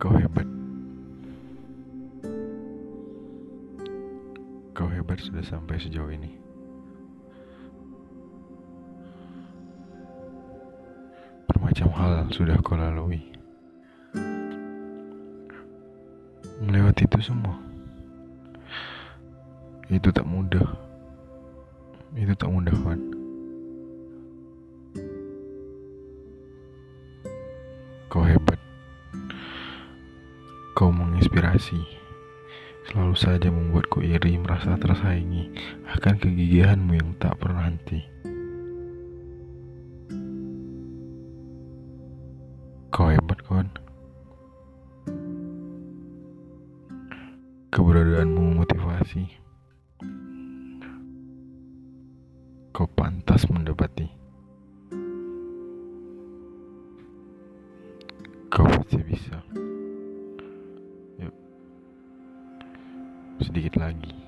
Kau hebat. Kau hebat sudah sampai sejauh ini. Bermacam hal sudah kau lalui. Melewati itu semua. Itu tak mudah. Itu tak mudah, Wan. Kau hebat. Kau menginspirasi selalu saja membuatku iri merasa tersaingi akan kegigihanmu yang tak pernah henti. Kau hebat kawan. Keberadaanmu memotivasi. Kau pantas mendapati. Kau pasti bisa. Sedikit lagi